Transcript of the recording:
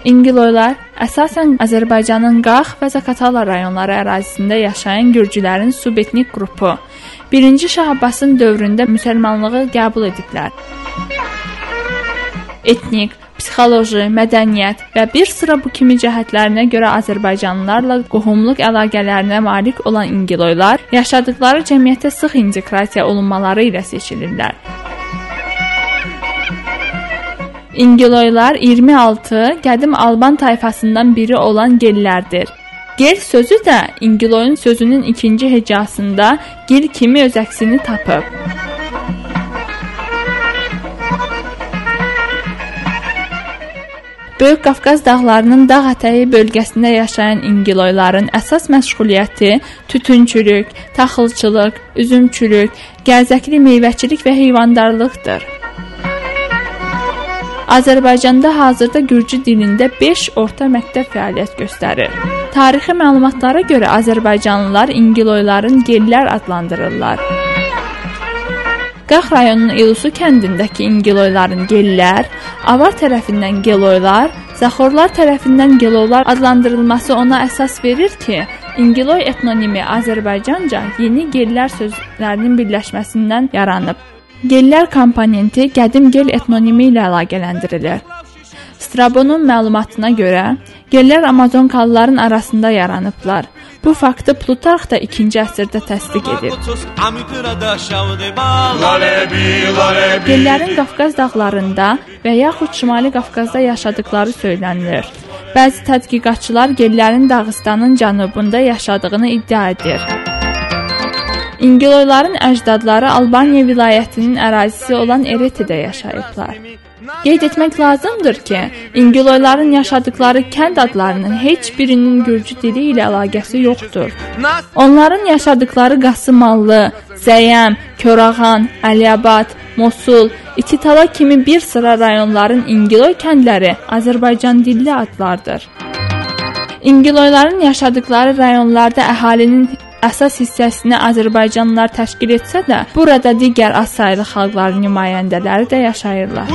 İngiloylar əsasən Azərbaycanın Qax və Zaqatala rayonları ərazisində yaşayan gürcülərin subetnik qrupu. 1-ci Şah Abbasın dövründə müsəlmanlığı qəbul ediblər. Etnik, psixoloji, mədəniyyət və bir sıra bu kimi cəhətlərinə görə Azərbaycanlılarla qohumluq əlaqələrinə malik olan İngiloylar yaşadıkları cəmiyyətə sıx inteqrasiya olunmaları ilə seçilirlər. İngiloylar 26 qədim Alban tayfasından biri olan gellərdir. Gel sözü də İngiloyun sözünün ikinci hecasında gil kimi öz əksini tapıb. Böyük Qafqaz dağlarının dağ ətəyi bölgəsində yaşayan İngiloyların əsas məşğuliyyəti tütünçülük, taxılçılıq, üzümçülük, gəzəkli meyvəçilik və heyvandarlıqdır. Azərbaycanda hazırda gürcü dilində 5 orta məktəb fəaliyyət göstərir. Tarixi məlumatlara görə Azərbaycanlılar İngiloyların gellər adlandırırlar. Qax rayonunun İlusu kəndindəki İngiloyların gellər, Avar tərəfindən Geloylar, Zaxorlar tərəfindən Gelovlar adlandırılması ona əsas verir ki, İngiloy etnonimi Azərbaycanca yeni gellər sözlərinin birləşməsindən yaranıb. Gellər komponenti qədim gel etnonimi ilə əlaqələndirilir. Strabonun məlumatına görə, gellər Amazonkalıların arasında yaranıblar. Bu faktı Plutarx da 2-ci əsrdə təsdiq edir. Gellərin Qafqaz dağlarında və yaxud Şimali Qafqazda yaşadıkları söylənilir. Bəzi tədqiqatçılar gellərin Dağıstanın cənubunda yaşadığını iddia edir. İngiloyların əcdadları Albaniya vilayətinin ərazisi olan Eretidə yaşayıblar. Qeyd etmək lazımdır ki, İngiloyların yaşadıkları kənd adlarının heç birinin gürcü dili ilə əlaqəsi yoxdur. Onların yaşadıkları Qasımallı, Zəyəm, Körağan, Əliyabad, Mosul, İtitala kimi bir sıra rayonların İngiloy kəndləri Azərbaycan dilli adlardır. İngiloyların yaşadıkları rayonlarda əhalinin əsas hissəsini Azərbaycanlılar təşkil etsə də, burada digər az saylı xalqların nümayəndələri də yaşayırlar.